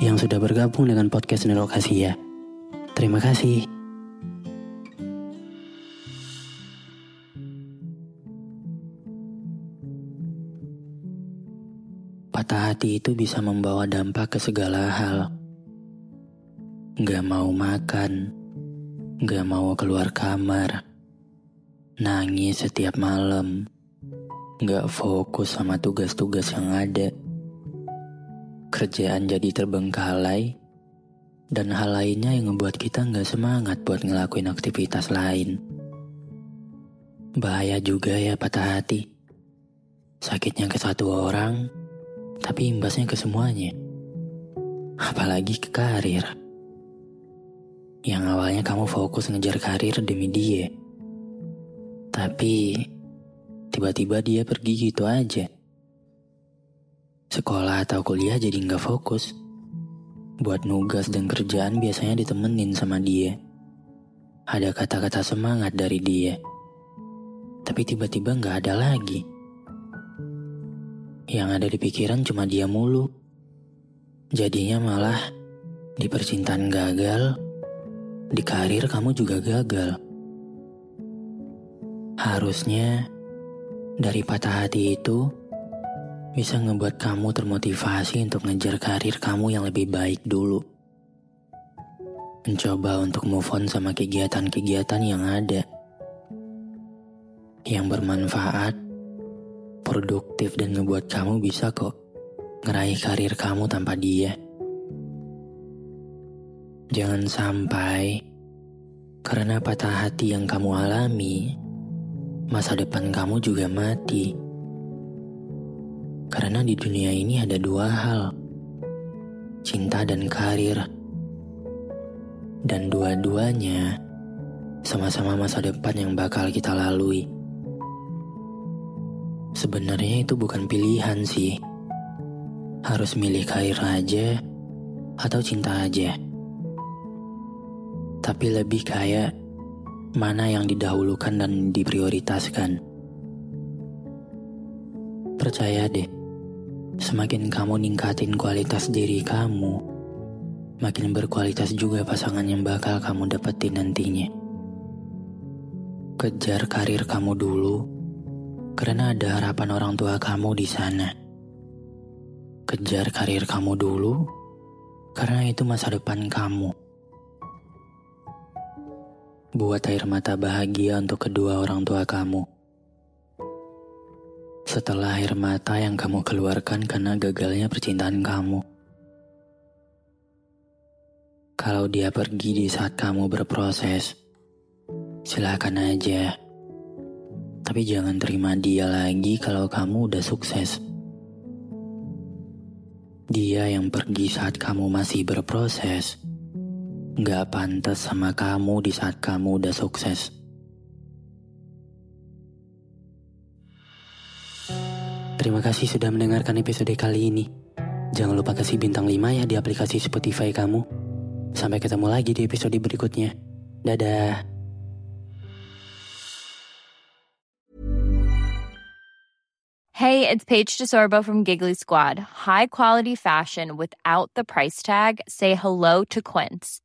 yang sudah bergabung dengan podcast Nelokasi ya. Terima kasih. Patah hati itu bisa membawa dampak ke segala hal. Gak mau makan, gak mau keluar kamar, nangis setiap malam, gak fokus sama tugas-tugas yang ada. Kerjaan jadi terbengkalai, dan hal lainnya yang membuat kita gak semangat buat ngelakuin aktivitas lain. Bahaya juga ya patah hati. Sakitnya ke satu orang, tapi imbasnya ke semuanya. Apalagi ke karir. Yang awalnya kamu fokus ngejar karir demi dia. Tapi tiba-tiba dia pergi gitu aja. Sekolah atau kuliah jadi nggak fokus. Buat nugas dan kerjaan biasanya ditemenin sama dia. Ada kata-kata semangat dari dia. Tapi tiba-tiba nggak ada lagi. Yang ada di pikiran cuma dia mulu. Jadinya malah di percintaan gagal, di karir kamu juga gagal. Harusnya dari patah hati itu bisa ngebuat kamu termotivasi untuk ngejar karir kamu yang lebih baik dulu. Mencoba untuk move on sama kegiatan-kegiatan yang ada. Yang bermanfaat produktif dan ngebuat kamu bisa kok ngeraih karir kamu tanpa dia. Jangan sampai karena patah hati yang kamu alami, masa depan kamu juga mati. Karena di dunia ini ada dua hal, cinta dan karir. Dan dua-duanya sama-sama masa depan yang bakal kita lalui. Sebenarnya itu bukan pilihan sih. Harus milih karir aja atau cinta aja. Tapi lebih kayak mana yang didahulukan dan diprioritaskan. Percaya deh, semakin kamu ningkatin kualitas diri kamu, makin berkualitas juga pasangan yang bakal kamu dapetin nantinya. Kejar karir kamu dulu, karena ada harapan orang tua kamu di sana. Kejar karir kamu dulu, karena itu masa depan kamu. Buat air mata bahagia untuk kedua orang tua kamu. Setelah air mata yang kamu keluarkan karena gagalnya percintaan kamu. Kalau dia pergi di saat kamu berproses, silakan aja. Tapi jangan terima dia lagi kalau kamu udah sukses. Dia yang pergi saat kamu masih berproses, gak pantas sama kamu di saat kamu udah sukses. Terima kasih sudah mendengarkan episode kali ini. Jangan lupa kasih bintang 5 ya di aplikasi Spotify kamu. Sampai ketemu lagi di episode berikutnya. Dadah. Hey, it's Paige DeSorbo from Giggly Squad. High quality fashion without the price tag. Say hello to Quince.